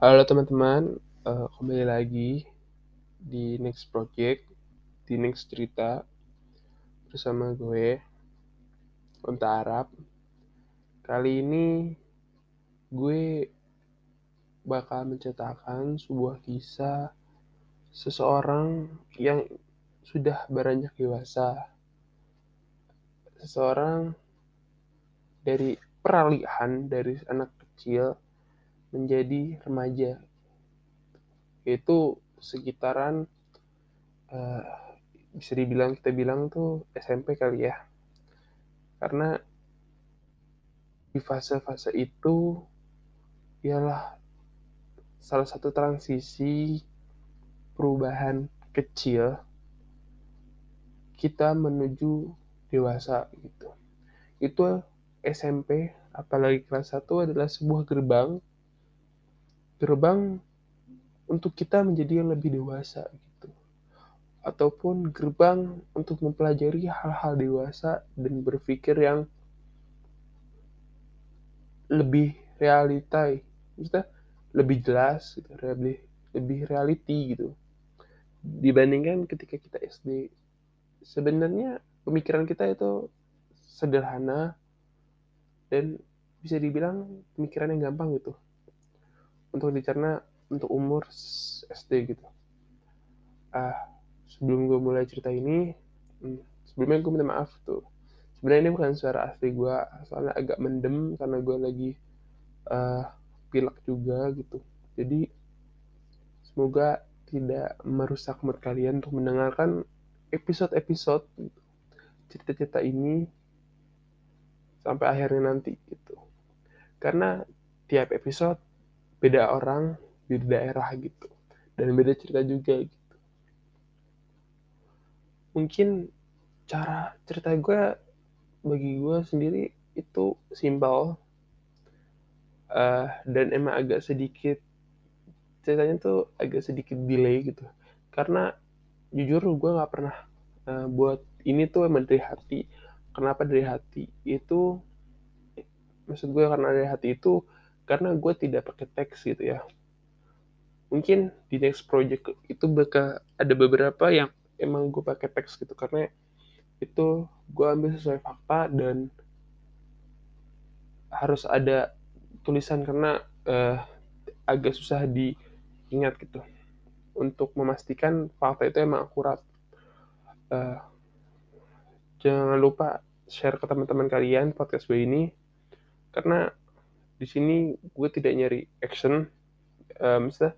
Halo teman-teman, uh, kembali lagi di Next Project, di Next Cerita bersama gue, Unta Arab. Kali ini gue bakal menceritakan sebuah kisah seseorang yang sudah beranjak dewasa. Seseorang dari peralihan dari anak kecil menjadi remaja itu sekitaran uh, bisa dibilang kita bilang tuh SMP kali ya karena di fase-fase itu ialah salah satu transisi perubahan kecil kita menuju dewasa gitu. Itu SMP apalagi kelas 1 adalah sebuah gerbang gerbang untuk kita menjadi lebih dewasa gitu. Ataupun gerbang untuk mempelajari hal-hal dewasa dan berpikir yang lebih realita maksudnya lebih jelas gitu lebih lebih reality gitu. Dibandingkan ketika kita SD sebenarnya pemikiran kita itu sederhana dan bisa dibilang pemikiran yang gampang gitu untuk dicerna untuk umur SD gitu. Ah, sebelum gue mulai cerita ini, hmm, sebelumnya gue minta maaf tuh. Sebenarnya ini bukan suara asli gue, soalnya agak mendem karena gue lagi uh, pilek juga gitu. Jadi semoga tidak merusak mood kalian untuk mendengarkan episode-episode gitu. cerita-cerita ini sampai akhirnya nanti gitu. Karena tiap episode beda orang di daerah gitu. Dan beda cerita juga gitu. Mungkin cara cerita gue bagi gue sendiri itu simpel. Uh, dan emang agak sedikit ceritanya tuh agak sedikit delay gitu. Karena jujur gue nggak pernah uh, buat ini tuh emang dari hati. Kenapa dari hati itu maksud gue karena dari hati itu karena gue tidak pakai teks gitu ya. Mungkin di next project itu bakal ada beberapa yang emang gue pakai teks gitu karena itu gue ambil sesuai fakta dan harus ada tulisan karena uh, agak susah diingat gitu. Untuk memastikan fakta itu emang akurat. Uh, jangan lupa share ke teman-teman kalian podcast gue ini karena di sini gue tidak nyari action um, misalnya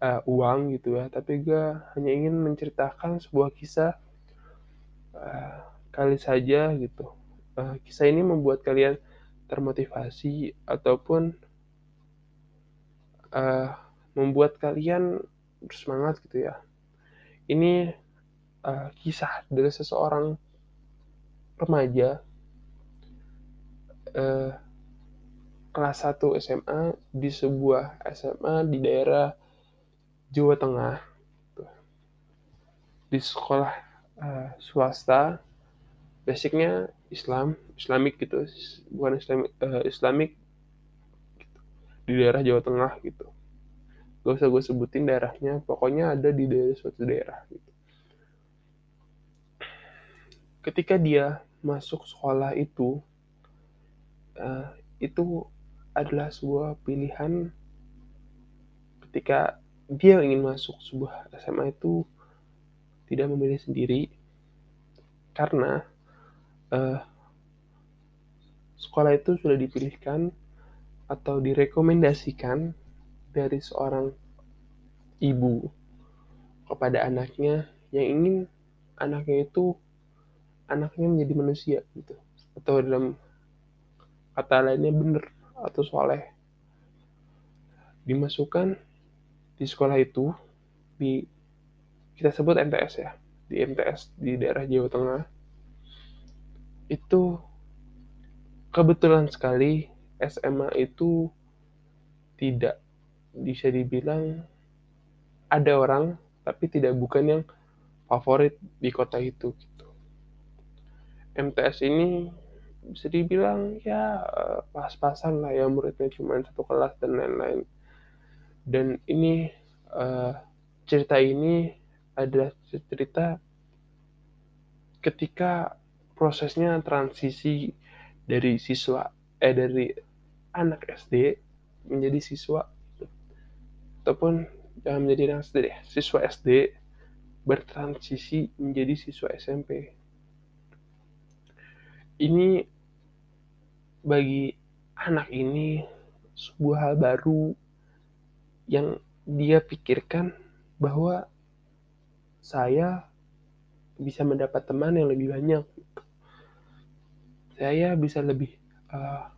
uh, uang gitu ya. Tapi gue hanya ingin menceritakan sebuah kisah uh, kali saja gitu. Uh, kisah ini membuat kalian termotivasi ataupun uh, membuat kalian bersemangat gitu ya. Ini uh, kisah dari seseorang remaja. Uh, kelas 1 SMA di sebuah SMA di daerah Jawa Tengah. Di sekolah uh, swasta. Basicnya Islam Islamik gitu. Bukan Islamik uh, Islamik gitu. di daerah Jawa Tengah gitu. Gak usah gue sebutin daerahnya. Pokoknya ada di daerah suatu daerah gitu. Ketika dia masuk sekolah itu uh, itu adalah sebuah pilihan ketika dia ingin masuk sebuah SMA itu tidak memilih sendiri karena uh, sekolah itu sudah dipilihkan atau direkomendasikan dari seorang ibu kepada anaknya yang ingin anaknya itu anaknya menjadi manusia gitu. Atau dalam kata lainnya benar atau soleh dimasukkan di sekolah itu di kita sebut MTS ya di MTS di daerah Jawa Tengah itu kebetulan sekali SMA itu tidak bisa dibilang ada orang tapi tidak bukan yang favorit di kota itu gitu. MTS ini bisa dibilang ya pas-pasan lah ya muridnya cuma satu kelas dan lain-lain dan ini uh, cerita ini adalah cerita ketika prosesnya transisi dari siswa eh dari anak SD menjadi siswa ataupun jangan menjadi anak SD deh, siswa SD bertransisi menjadi siswa SMP. Ini bagi anak ini sebuah hal baru yang dia pikirkan bahwa saya bisa mendapat teman yang lebih banyak. Saya bisa lebih uh,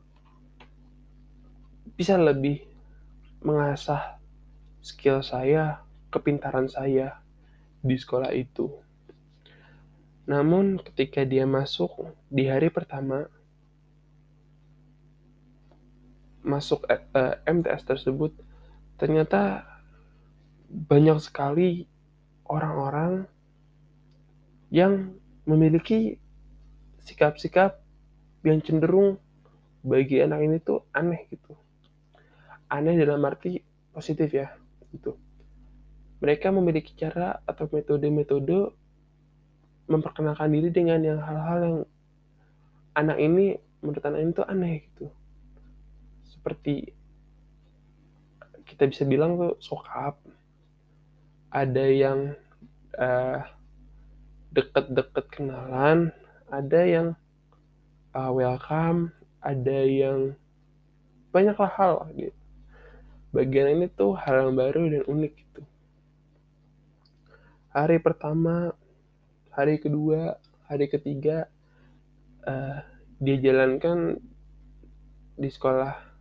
bisa lebih mengasah skill saya, kepintaran saya di sekolah itu. Namun ketika dia masuk di hari pertama, masuk uh, eh, MTS tersebut, ternyata banyak sekali orang-orang yang memiliki sikap-sikap yang cenderung bagi anak ini tuh aneh gitu. Aneh dalam arti positif ya itu mereka memiliki cara atau metode-metode memperkenalkan diri dengan yang hal-hal yang anak ini menurut anak ini tuh aneh gitu seperti kita bisa bilang tuh sokap ada yang uh, deket-deket kenalan ada yang uh, welcome ada yang banyaklah hal gitu bagian ini tuh hal yang baru dan unik gitu. Hari pertama, hari kedua, hari ketiga, uh, dia jalankan di sekolah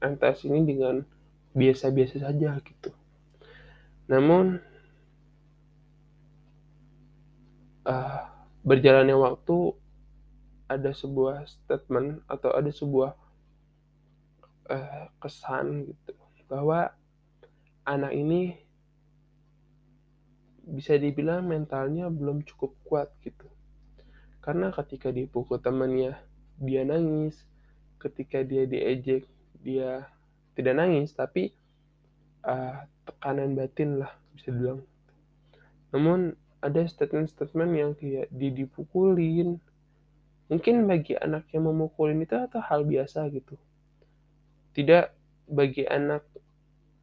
MTS ini dengan biasa-biasa saja gitu. Namun uh, berjalannya waktu ada sebuah statement atau ada sebuah uh, kesan gitu bahwa anak ini bisa dibilang mentalnya belum cukup kuat gitu karena ketika dipukul temannya dia nangis ketika dia diejek dia tidak nangis tapi uh, tekanan batin lah bisa dibilang. Namun ada statement-statement yang kayak dia dipukulin. Mungkin bagi anak yang memukulin itu atau hal biasa gitu. Tidak bagi anak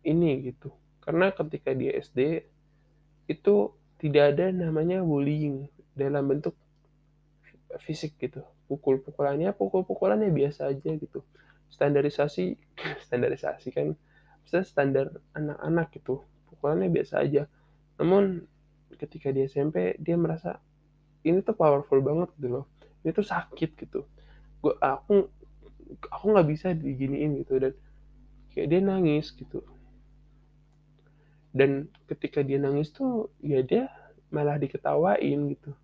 ini gitu. Karena ketika di SD itu tidak ada namanya bullying dalam bentuk fisik gitu. Pukul-pukulannya pukul-pukulannya biasa aja gitu standarisasi standarisasi kan bisa standar anak-anak gitu. Pukulannya biasa aja. Namun ketika di SMP dia merasa ini tuh powerful banget gitu loh. Ini tuh sakit gitu. Gua aku aku nggak bisa diginiin gitu. Dan kayak dia nangis gitu. Dan ketika dia nangis tuh ya dia malah diketawain gitu.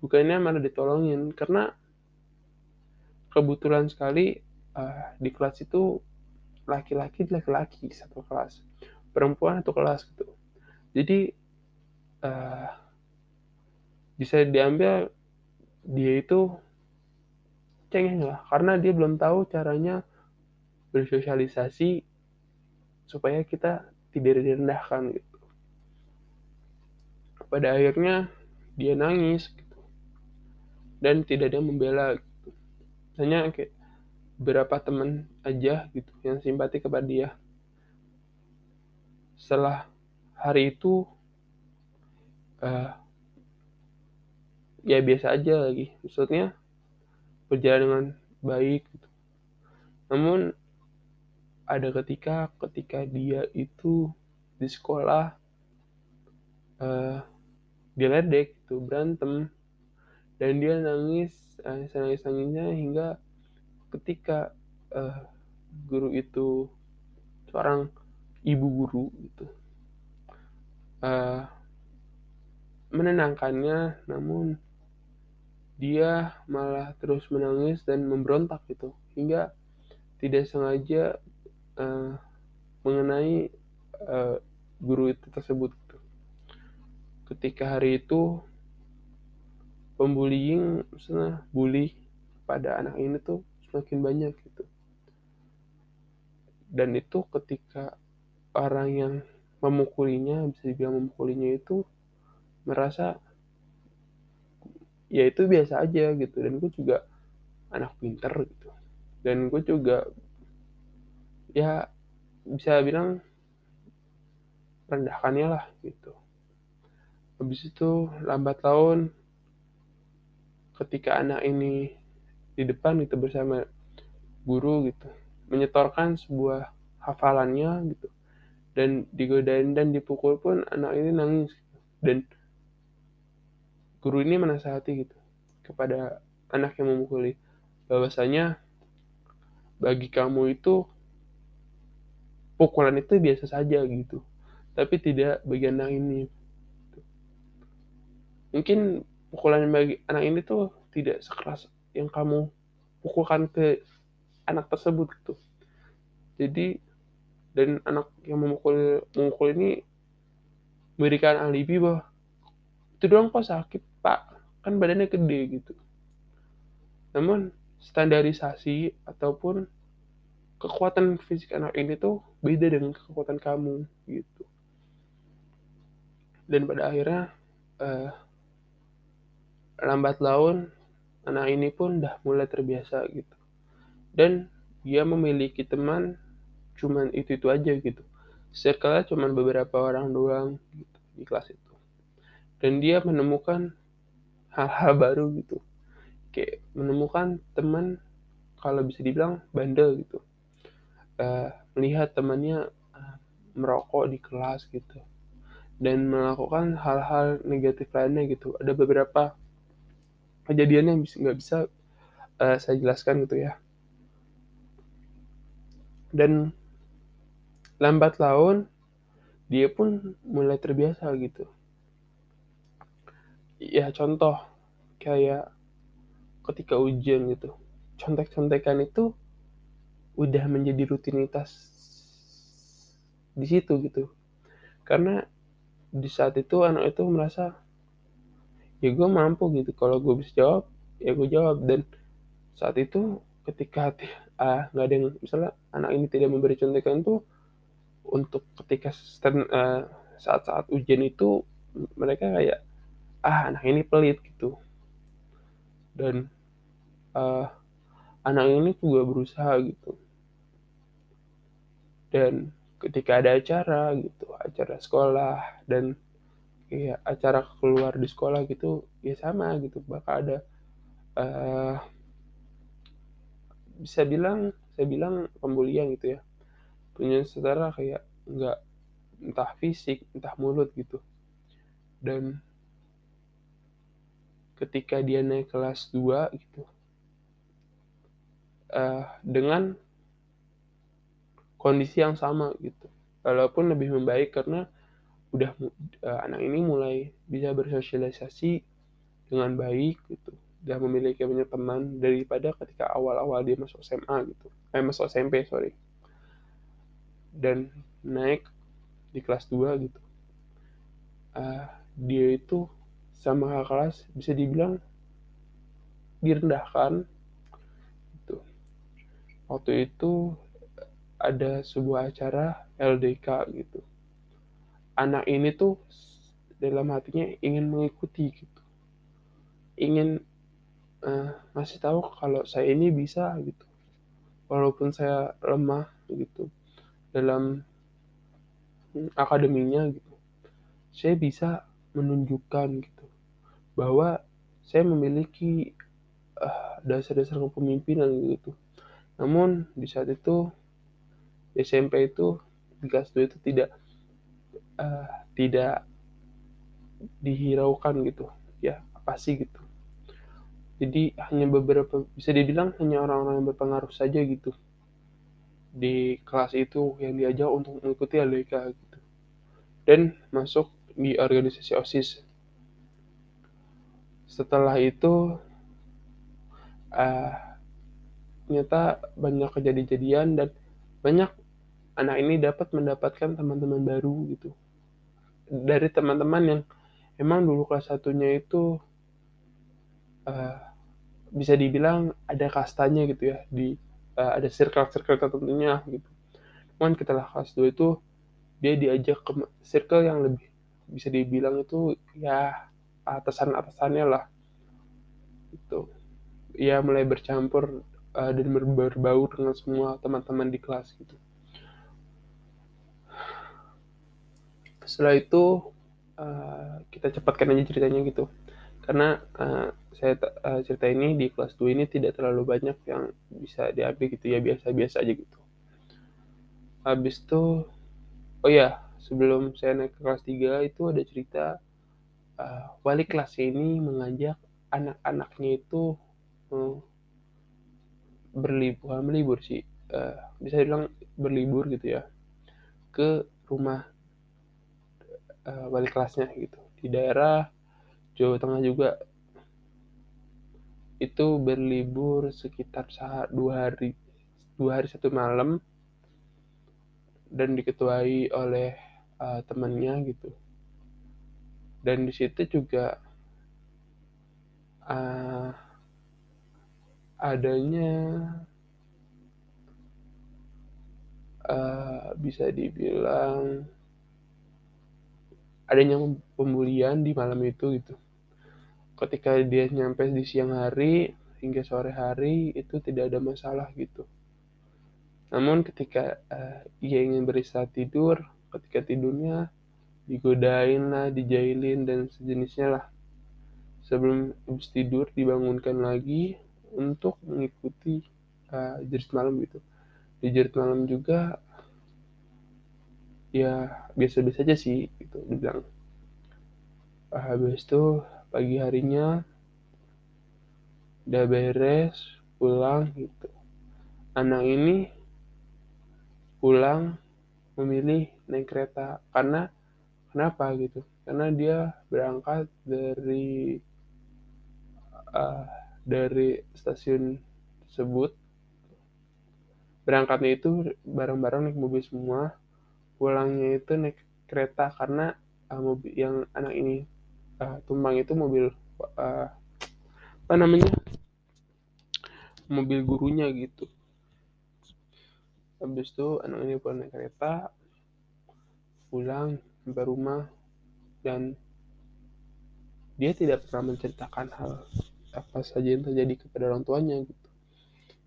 Bukannya malah ditolongin. Karena kebetulan sekali uh, di kelas itu laki-laki laki-laki satu kelas. Perempuan satu kelas gitu. Jadi uh, bisa diambil dia itu cengeng lah karena dia belum tahu caranya bersosialisasi supaya kita tidak direndahkan gitu. Pada akhirnya dia nangis gitu. Dan tidak ada yang membela gitu. hanya kayak beberapa teman aja gitu yang simpati kepada dia. Setelah hari itu uh, ya biasa aja lagi. Maksudnya berjalan dengan baik gitu. namun ada ketika ketika dia itu di sekolah uh, dia ledek itu berantem. Dan dia nangis eh, nangis nangisnya hingga ketika uh, guru itu seorang ibu guru gitu uh, menenangkannya namun dia malah terus menangis dan memberontak gitu hingga tidak sengaja uh, mengenai uh, guru itu tersebut gitu. ketika hari itu pembullying misalnya bully pada anak ini tuh semakin banyak gitu. Dan itu ketika orang yang memukulinya bisa dibilang memukulinya itu merasa ya itu biasa aja gitu. Dan gue juga anak pinter gitu. Dan gue juga ya bisa bilang rendahkannya lah gitu. Habis itu lambat laun ketika anak ini di depan gitu bersama guru gitu. Menyetorkan sebuah hafalannya gitu. Dan digodain dan dipukul pun anak ini nangis gitu. dan guru ini menasihati gitu kepada anak yang memukuli. Bahwasanya bagi kamu itu pukulan itu biasa saja gitu. Tapi tidak bagi anak ini. Mungkin pukulan bagi anak ini tuh tidak sekeras yang kamu pukulkan ke anak tersebut gitu. Jadi dan anak yang memukul memukul ini memberikan alibi bahwa itu doang kok sakit pak. Kan badannya gede gitu. Namun standarisasi ataupun kekuatan fisik anak ini tuh beda dengan kekuatan kamu gitu. Dan pada akhirnya uh, lambat laun anak ini pun udah mulai terbiasa gitu. Dan dia memiliki teman cuman itu itu aja gitu. Circle cuman beberapa orang doang gitu di kelas itu. Dan dia menemukan hal-hal baru gitu. Kayak menemukan teman kalau bisa dibilang bandel gitu. Uh, melihat temannya uh, merokok di kelas gitu. Dan melakukan hal-hal negatif lainnya gitu. Ada beberapa kejadian yang bisa nggak bisa uh, saya jelaskan gitu ya. Dan lambat laun dia pun mulai terbiasa gitu. Ya contoh kayak ketika ujian gitu. Contek-contekan itu udah menjadi rutinitas di situ gitu. Karena di saat itu anak itu merasa ya gue mampu gitu. Kalau gue bisa jawab ya gue jawab. Dan saat itu ketika ah nggak ada yang misalnya anak ini tidak memberi contekan tuh untuk ketika stand, uh, saat-saat ujian itu mereka kayak ah anak ini pelit gitu. Dan uh, anak ini juga berusaha gitu. Dan ketika ada acara gitu acara sekolah dan ya acara keluar di sekolah gitu ya sama gitu. Bakal ada uh, bisa bilang saya bilang pembulian gitu ya. Punya saudara kayak nggak entah fisik entah mulut gitu. Dan ketika dia naik kelas 2 gitu uh, dengan kondisi yang sama gitu. Walaupun lebih membaik karena udah uh, anak ini mulai bisa bersosialisasi dengan baik gitu. Udah memiliki banyak teman daripada ketika awal-awal dia masuk SMA gitu. Eh masuk SMP sorry. Dan naik di kelas 2 gitu. Uh, dia itu sama kakak kelas bisa dibilang direndahkan gitu. Waktu itu ada sebuah acara LDK gitu anak ini tuh dalam hatinya ingin mengikuti gitu. Ingin uh, ngasih tahu kalau saya ini bisa gitu. Walaupun saya lemah gitu. Dalam akademinya gitu. Saya bisa menunjukkan gitu bahwa saya memiliki uh, dasar-dasar kepemimpinan gitu. Namun di saat itu SMP itu di kelas 2 itu tidak uh, tidak dihiraukan gitu. Ya apa sih gitu. Jadi hanya beberapa bisa dibilang hanya orang-orang yang berpengaruh saja gitu. Di kelas itu yang diajak untuk mengikuti LDK gitu. Dan masuk di organisasi OSIS. Setelah itu uh, ternyata banyak kejadian-kejadian dan banyak anak ini dapat mendapatkan teman-teman baru gitu dari teman-teman yang emang dulu kelas satunya itu uh, bisa dibilang ada kastanya gitu ya di uh, ada circle-circle tertentunya gitu. Cuman kita kelas 2 itu dia diajak ke circle yang lebih bisa dibilang itu ya atasan-atasannya lah. Itu ya mulai bercampur uh, dan berbaur dengan semua teman-teman di kelas gitu setelah itu uh, kita cepatkan aja ceritanya gitu. Karena uh, saya uh, cerita ini di kelas 2 ini tidak terlalu banyak yang bisa diambil gitu ya biasa-biasa aja gitu. Habis itu oh ya sebelum saya naik ke kelas 3 itu ada cerita uh, wali kelasnya ini mengajak anak-anaknya itu uh, berlibur melibur sih uh, bisa dibilang berlibur gitu ya ke rumah uh, wali kelasnya gitu. Di daerah Jawa Tengah juga. Itu berlibur sekitar saat dua hari dua hari satu malam. Dan diketuai oleh uh, temannya gitu. Dan di situ juga uh, adanya uh, bisa dibilang adanya pembulian di malam itu gitu ketika dia nyampe di siang hari hingga sore hari itu tidak ada masalah gitu. Namun ketika uh, ia ingin beristirahat tidur, ketika tidurnya digodain lah, dijailin dan sejenisnya lah. Sebelum habis tidur dibangunkan lagi untuk mengikuti uh, jerit malam gitu. Di jerit malam juga ya biasa-biasa aja sih gitu dibilang. Habis itu pagi harinya udah beres pulang gitu. Anak ini pulang memilih naik kereta. Karena kenapa gitu? Karena dia berangkat dari uh, dari stasiun tersebut. Berangkatnya itu bareng-bareng naik mobil semua pulangnya itu naik kereta karena uh, mobil yang anak ini uh, tumbang itu mobil uh, apa namanya mobil gurunya gitu. Habis itu anak ini pulang naik kereta pulang sampai rumah dan dia tidak pernah menceritakan hal apa saja yang terjadi kepada orang tuanya gitu.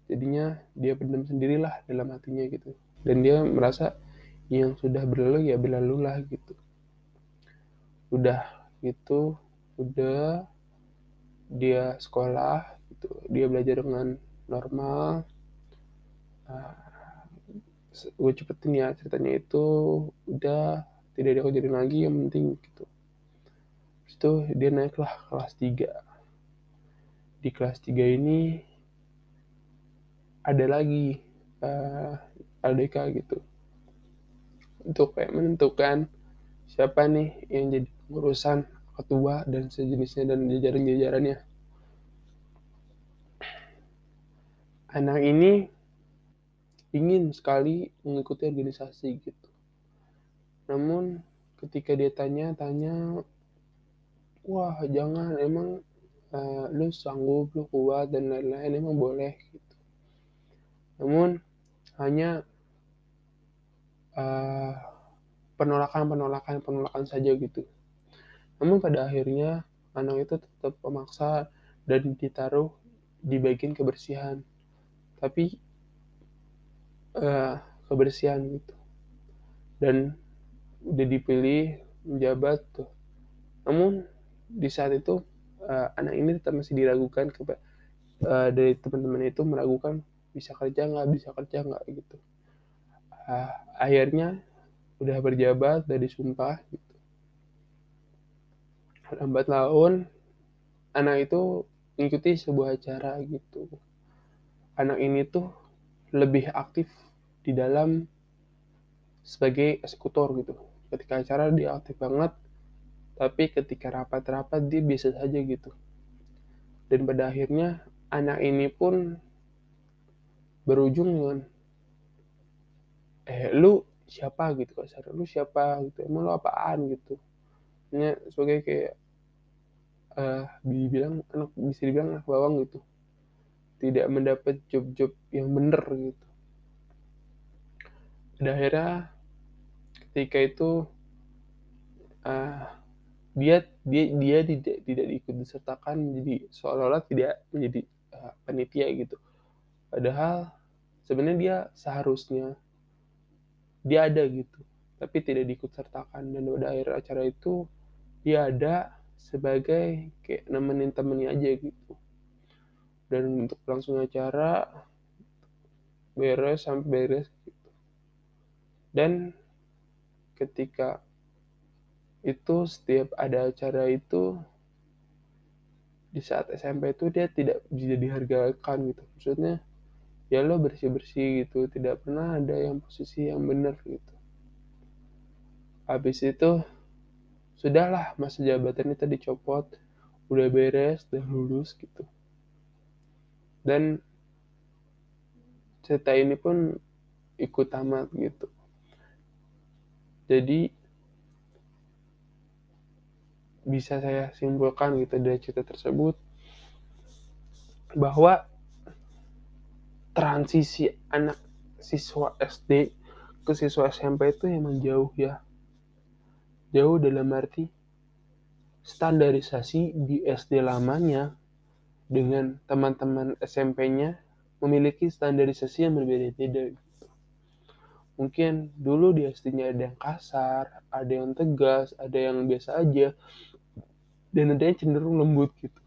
Jadinya dia pendam sendirilah dalam hatinya gitu. Dan dia merasa yang sudah berlalu ya berlalu lah gitu. Udah itu udah dia sekolah gitu. Dia belajar dengan normal. Uh, gue cepetin ya ceritanya itu. Udah tidak ada kejadian lagi yang penting gitu. Terus itu dia naiklah kelas 3 di kelas 3 ini ada lagi uh, LDK gitu untuk kayak menentukan siapa nih yang jadi urusan ketua dan sejenisnya dan jajaran-jajarannya. Anak ini ingin sekali mengikuti organisasi gitu. Namun ketika dia tanya-tanya, wah jangan emang uh, lu sanggup, lu kuat dan lain-lain emang boleh gitu. Namun hanya uh, penolakan, penolakan, saja gitu namun pada akhirnya anak itu tetap memaksa dan ditaruh di bagian kebersihan. Tapi uh, kebersihan gitu. Dan udah dipilih menjabat tuh. Namun di saat itu uh, anak ini tetap masih diragukan ke uh, dari teman-teman itu meragukan bisa kerja nggak bisa kerja nggak gitu uh, akhirnya udah berjabat udah disumpah gitu. Lambat laun anak itu mengikuti sebuah acara gitu. Anak ini tuh lebih aktif di dalam sebagai eksekutor gitu. Ketika acara dia aktif banget tapi ketika rapat-rapat dia biasa saja gitu. Dan pada akhirnya anak ini pun berujung dengan eh lu siapa gitu kasar lu siapa gitu? Emang lu apaan gitu? Hanya sebagai kayak uh, dibilang anak bisa dibilang anak bawang gitu. Tidak mendapat job-job yang benar gitu. Pada akhirnya ketika itu uh, dia dia dia tidak tidak ikut disertakan jadi seolah-olah tidak menjadi uh, panitia gitu. Padahal sebenarnya dia seharusnya dia ada gitu. Tapi tidak diikut sertakan. Dan pada akhir acara itu dia ada sebagai kayak nemenin temennya aja gitu. Dan untuk langsung acara beres sampai beres gitu. Dan ketika itu setiap ada acara itu di saat SMP itu dia tidak bisa dihargakan gitu. Maksudnya ya lo bersih bersih gitu tidak pernah ada yang posisi yang benar gitu. Habis itu sudahlah masa jabatan itu dicopot udah beres udah lulus gitu. Dan cerita ini pun ikut tamat gitu. Jadi bisa saya simpulkan gitu dari cerita tersebut bahwa transisi anak siswa SD ke siswa SMP itu emang jauh ya jauh dalam arti standarisasi di SD lamanya dengan teman-teman SMP-nya memiliki standarisasi yang berbeda-beda gitu. Mungkin dulu di SD-nya ada yang kasar, ada yang tegas, ada yang biasa aja, dan ada yang cenderung lembut gitu.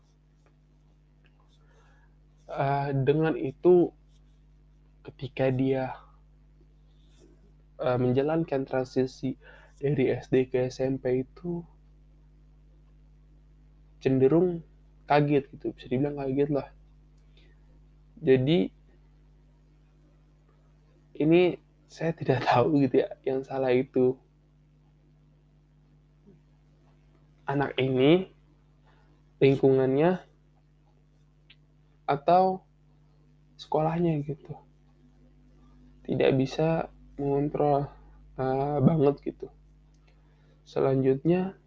Uh, dengan itu, ketika dia uh, menjalankan transisi dari SD ke SMP itu cenderung kaget gitu. Bisa dibilang kaget lah. Jadi ini saya tidak tahu gitu ya yang salah itu. Anak ini lingkungannya atau sekolahnya gitu tidak bisa mengontrol uh, banget gitu Selanjutnya,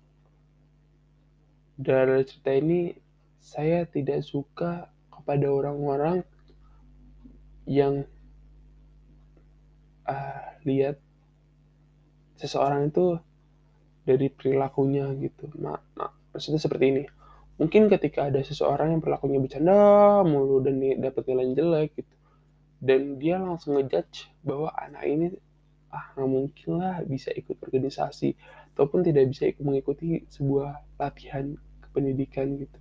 dari cerita ini saya tidak suka kepada orang-orang yang uh, lihat seseorang itu dari perilakunya gitu. Nah, nah, maksudnya seperti ini. Mungkin ketika ada seseorang yang perilakunya bercanda mulu dan dapat nilai jelek gitu, dan dia langsung ngejudge bahwa anak ini ah nggak mungkin lah bisa ikut organisasi ataupun tidak bisa ikut mengikuti sebuah latihan kependidikan gitu.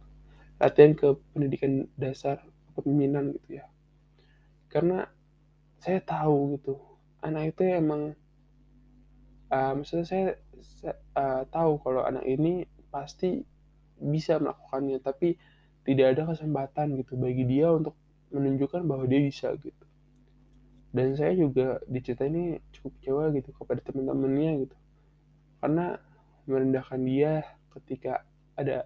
Latihan ke pendidikan dasar kepemimpinan gitu ya. Karena saya tahu gitu anak itu emang uh, maksudnya saya, uh, tahu kalau anak ini pasti bisa melakukannya tapi tidak ada kesempatan gitu bagi dia untuk menunjukkan bahwa dia bisa gitu dan saya juga di cerita ini cukup kecewa gitu kepada teman-temannya gitu. Karena merendahkan dia ketika ada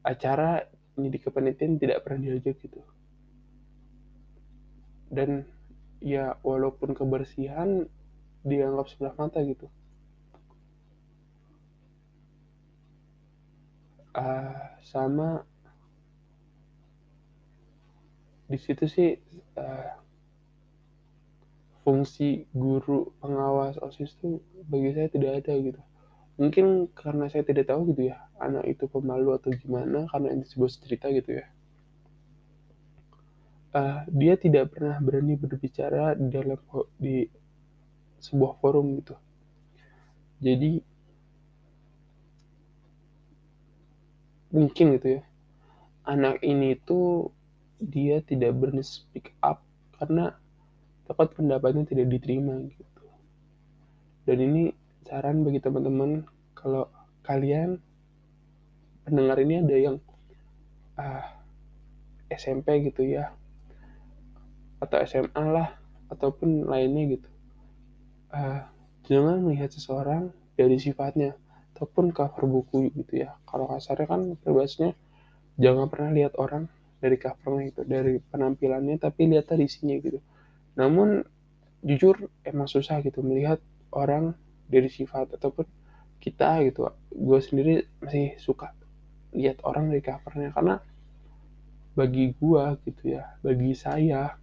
acara di kepenitian tidak pernah diajak gitu. Dan ya walaupun kebersihan dianggap sebelah mata gitu. Uh, sama di situ sih uh, fungsi guru pengawas osis itu bagi saya tidak ada gitu. Mungkin karena saya tidak tahu gitu ya anak itu pemalu atau gimana karena ini sebuah cerita gitu ya. Uh, dia tidak pernah berani berbicara dalam di sebuah forum gitu. Jadi mungkin gitu ya anak ini tuh dia tidak berani speak up karena takut pendapatnya tidak diterima gitu. Dan ini saran bagi teman-teman kalau kalian pendengar ini ada yang uh, ah, SMP gitu ya atau SMA lah ataupun lainnya gitu uh, jangan melihat seseorang dari sifatnya ataupun cover buku gitu ya. Kalau kasarnya kan berbahasnya jangan pernah lihat orang dari covernya itu dari penampilannya tapi lihat dari isinya gitu namun jujur emang susah gitu melihat orang dari sifat ataupun kita gitu. Gue sendiri masih suka lihat orang dari covernya karena bagi gue gitu ya bagi saya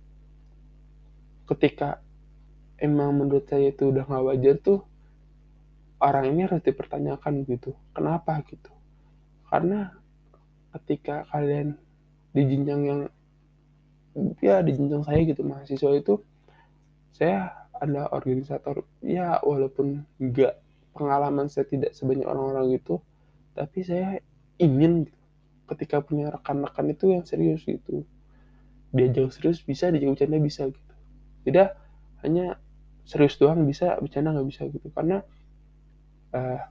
ketika emang menurut saya itu udah nggak wajar tuh orang ini harus dipertanyakan gitu kenapa gitu? Karena ketika kalian di jenjang yang ya di jenjang saya gitu mahasiswa itu saya ada organisator. Ya walaupun enggak pengalaman saya tidak sebanyak orang-orang itu tapi saya ingin gitu, ketika punya rekan-rekan itu yang serius gitu dia jauh serius bisa dia bercanda bisa gitu. Tidak hanya serius doang bisa bercanda nggak bisa gitu. Karena uh,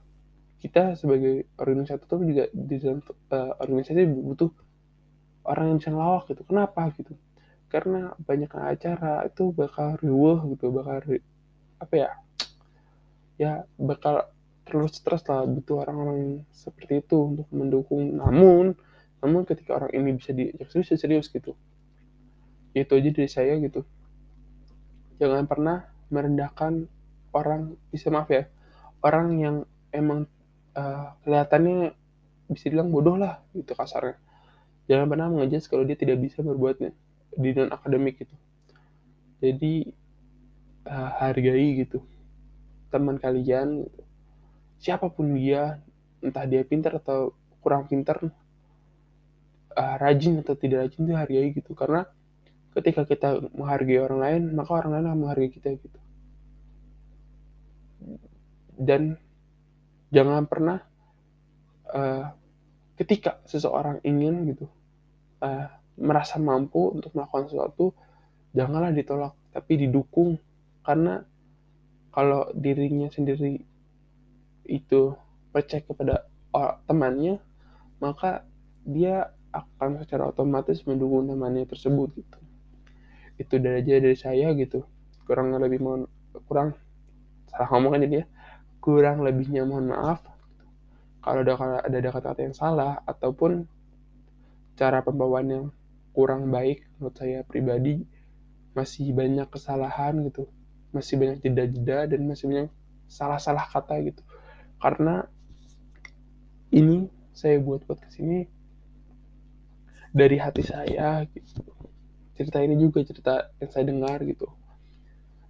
kita sebagai organisator juga di dalam uh, organisasi butuh orang yang bisa ngelawak gitu. Kenapa gitu karena banyak acara itu bakal riuh gitu bakal apa ya ya bakal terus stres lah butuh orang-orang seperti itu untuk mendukung. Namun namun ketika orang ini bisa diajak serius ya serius gitu. Itu aja dari saya gitu. Jangan pernah merendahkan orang bisa maaf ya orang yang emang uh, kelihatannya bisa bilang bodoh lah gitu kasarnya. Jangan pernah mengejudge kalau dia tidak bisa berbuatnya di non akademik gitu jadi uh, hargai gitu. Teman kalian siapa pun dia entah dia pintar atau kurang pintar uh, rajin atau tidak rajin itu hargai gitu. Karena ketika kita menghargai orang lain maka orang lain akan menghargai kita gitu. Dan jangan pernah uh, ketika seseorang ingin gitu uh, merasa mampu untuk melakukan sesuatu janganlah ditolak tapi didukung. Karena kalau dirinya sendiri itu percaya kepada temannya maka dia akan secara otomatis mendukung temannya tersebut gitu. Itu aja dari saya gitu. Kurang lebih mohon kurang salah ngomong kan jadi kurang lebihnya mohon maaf. Kalau ada ada kata-kata yang salah ataupun cara pembawaan yang kurang baik menurut saya pribadi masih banyak kesalahan gitu. Masih banyak jeda-jeda dan masih banyak salah-salah kata gitu. Karena ini saya buat buat ke sini dari hati saya gitu. Cerita ini juga cerita yang saya dengar gitu.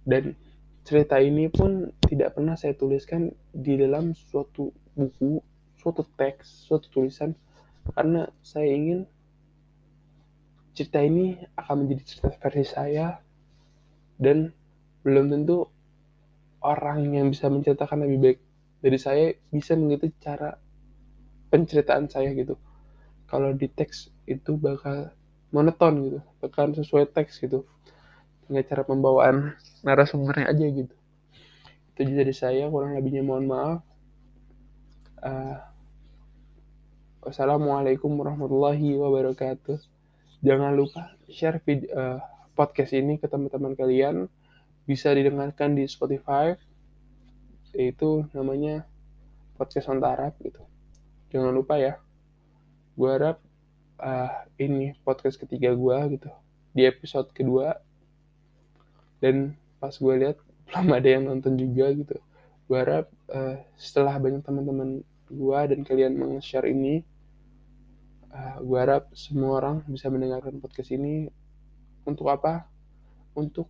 Dan cerita ini pun tidak pernah saya tuliskan di dalam suatu buku suatu teks suatu tulisan. Karena saya ingin cerita ini akan menjadi cerita versi saya dan belum tentu orang yang bisa menceritakan lebih baik dari saya bisa mengikuti cara penceritaan saya gitu. Kalau di teks itu bakal monoton gitu bahkan sesuai teks gitu. Tinggal cara pembawaan narasumbernya aja gitu. Itu juga dari saya kurang lebihnya mohon maaf. Uh, wassalamualaikum warahmatullahi wabarakatuh jangan lupa share video, uh, podcast ini ke teman-teman kalian. Bisa didengarkan di Spotify. Yaitu namanya podcast Arab gitu. Jangan lupa ya. Gue harap uh, ini podcast ketiga gue gitu. Di episode kedua. Dan pas gue lihat belum ada yang nonton juga gitu. Gue harap uh, setelah banyak teman-teman gue dan kalian meng-share ini uh, gue harap semua orang bisa mendengarkan podcast ini. Untuk apa? Untuk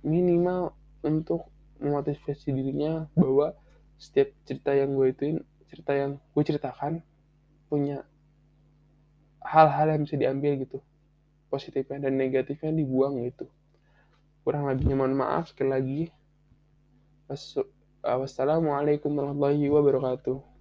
minimal untuk memotivasi dirinya bahwa setiap cerita yang gue ituin cerita yang gue ceritakan punya hal-hal yang bisa diambil gitu. Positifnya dan negatifnya dibuang gitu. Kurang lebihnya mohon maaf sekali lagi. Wassalamualaikum warahmatullahi wabarakatuh